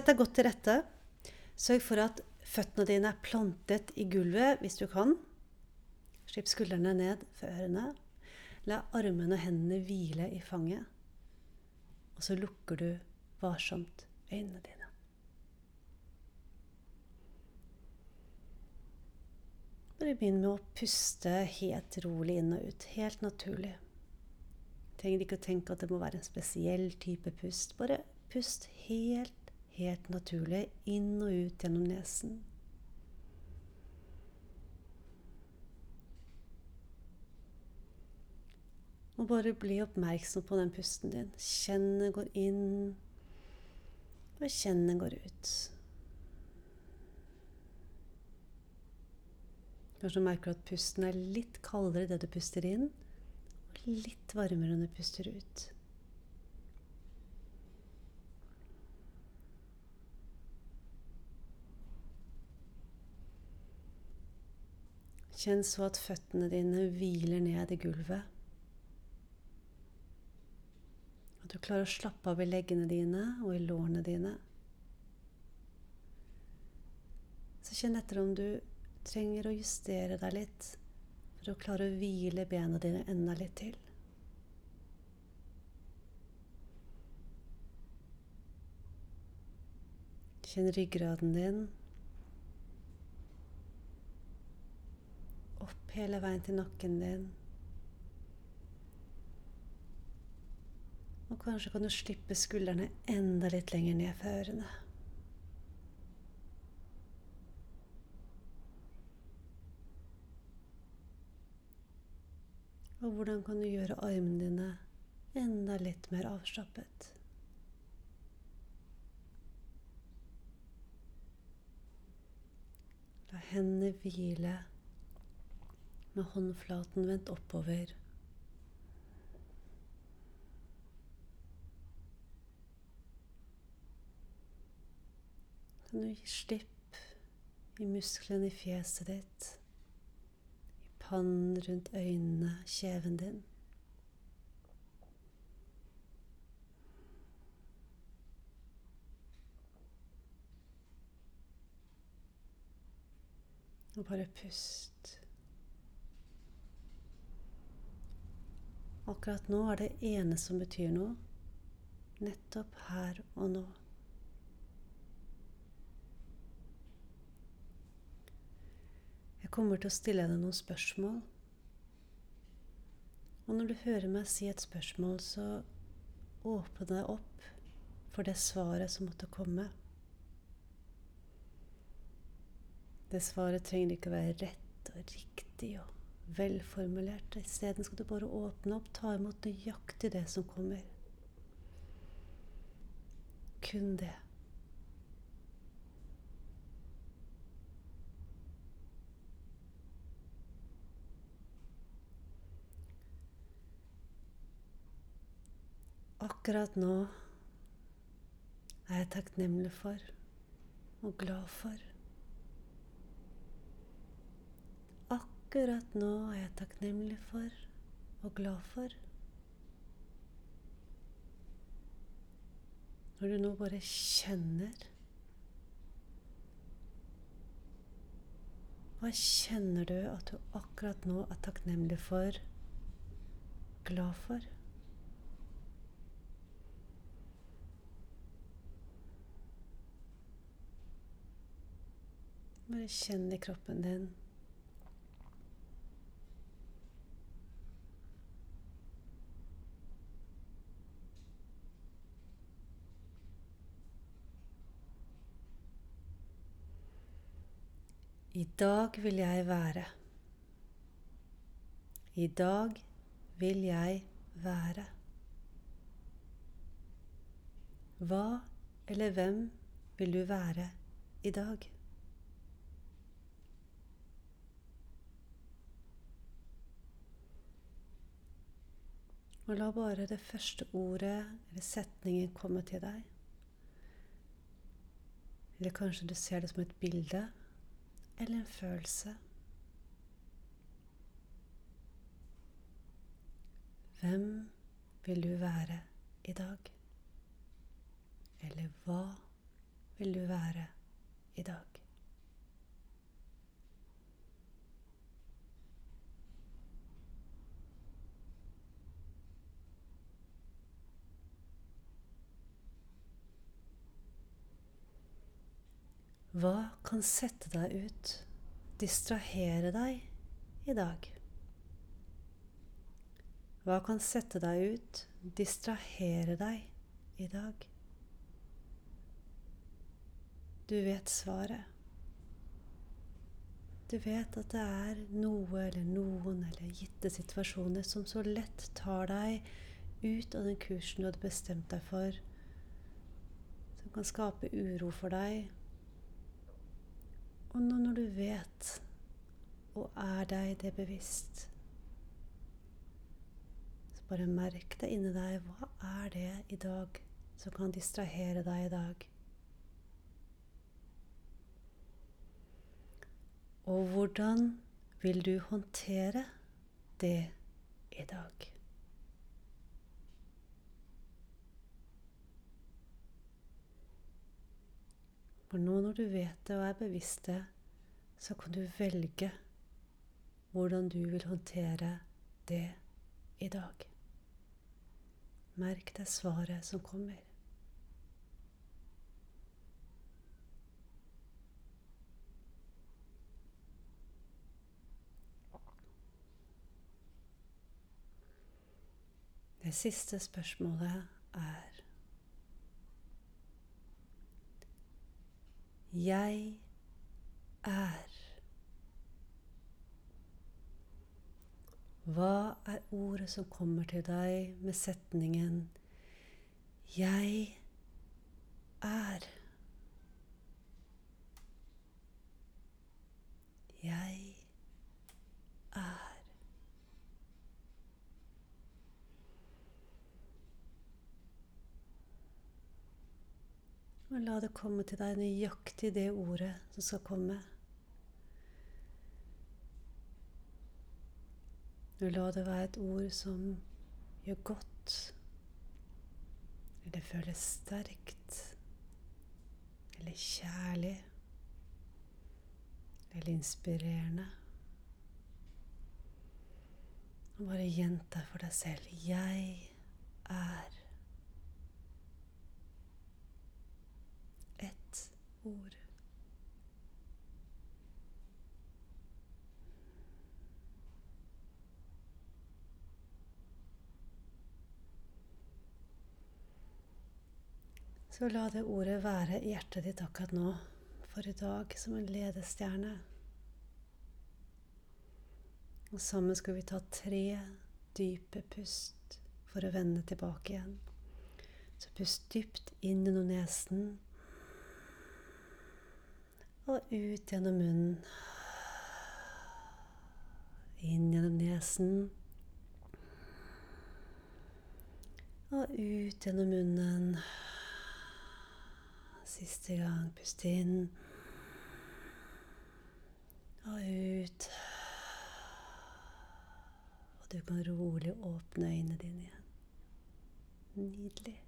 Sett deg godt til rette. Sørg for at føttene dine er plantet i gulvet hvis du kan. Slipp skuldrene ned for ørene. La armene og hendene hvile i fanget. Og så lukker du varsomt øynene dine. Bare begynn med å puste helt rolig inn og ut. Helt naturlig. Trenger ikke å tenke at det må være en spesiell type pust. Bare pust helt, helt naturlig inn og ut gjennom nesen. Og bare bli oppmerksom på den pusten din. Kjenn den går inn, og kjenn den går ut. Kanskje du merker at pusten er litt kaldere idet du puster inn, og litt varmere når du puster ut. Kjenn så at føttene dine hviler ned i gulvet. At du klarer å slappe av i leggene dine og i lårene dine. Så kjenn etter om du trenger å justere deg litt for å klare å hvile bena dine enda litt til. Kjenn ryggraden din. Hele veien til nakken din. Og kanskje kan du slippe skuldrene enda litt lenger ned fra ørene. Og hvordan kan du gjøre armene dine enda litt mer avslappet? La hendene hvile med håndflaten vendt oppover. Kan du gi slipp i musklene i fjeset ditt? i pannen rundt øynene, kjeven din. Og bare pust. Akkurat nå er det ene som betyr noe, nettopp her og nå. Jeg kommer til å stille deg noen spørsmål. Og når du hører meg si et spørsmål, så åpne deg opp for det svaret som måtte komme. Det svaret trenger ikke å være rett og riktig og velformulert. Isteden skal du bare åpne opp, ta imot nøyaktig det som kommer. Kun det. Akkurat nå er jeg takknemlig for og glad for. Akkurat nå er jeg takknemlig for og glad for. Når du nå bare kjenner Hva kjenner du at du akkurat nå er takknemlig for, glad for? Bare kjenn i kroppen din. I dag vil jeg være. I dag vil jeg være. Hva eller hvem vil du være i dag? Og la bare det første ordet eller setningen komme til deg. Eller kanskje du ser det som et bilde eller en følelse. Hvem vil du være i dag? Eller hva vil du være i dag? Hva kan sette deg ut, distrahere deg, i dag? Hva kan sette deg ut, distrahere deg i dag? Du vet svaret. Du vet at det er noe eller noen eller gitte situasjoner som så lett tar deg ut av den kursen du hadde bestemt deg for, som kan skape uro for deg, og nå når du vet og er deg det bevisst, så bare merk deg inni deg hva er det i dag som kan distrahere deg i dag? Og hvordan vil du håndtere det i dag? For nå når du vet det og er bevisst det, så kan du velge hvordan du vil håndtere det i dag. Merk deg svaret som kommer. Det siste spørsmålet er Jeg er. Hva er ordet som kommer til deg med setningen 'Jeg er'? Jeg er. Og la det komme til deg nøyaktig det ordet som skal komme. Og la det være et ord som gjør godt, eller føles sterkt, eller kjærlig, eller inspirerende. Og bare gjenta for deg selv 'Jeg er'. Ord. Så la det ordet være i hjertet ditt akkurat nå, for i dag som en ledestjerne. Og sammen skal vi ta tre dype pust for å vende tilbake igjen. Så pust dypt inn gjennom nesen og ut gjennom munnen. Inn gjennom nesen. Og ut gjennom munnen. Siste gang. Pust inn. Og ut. Og du kan rolig åpne øynene dine igjen. Nydelig.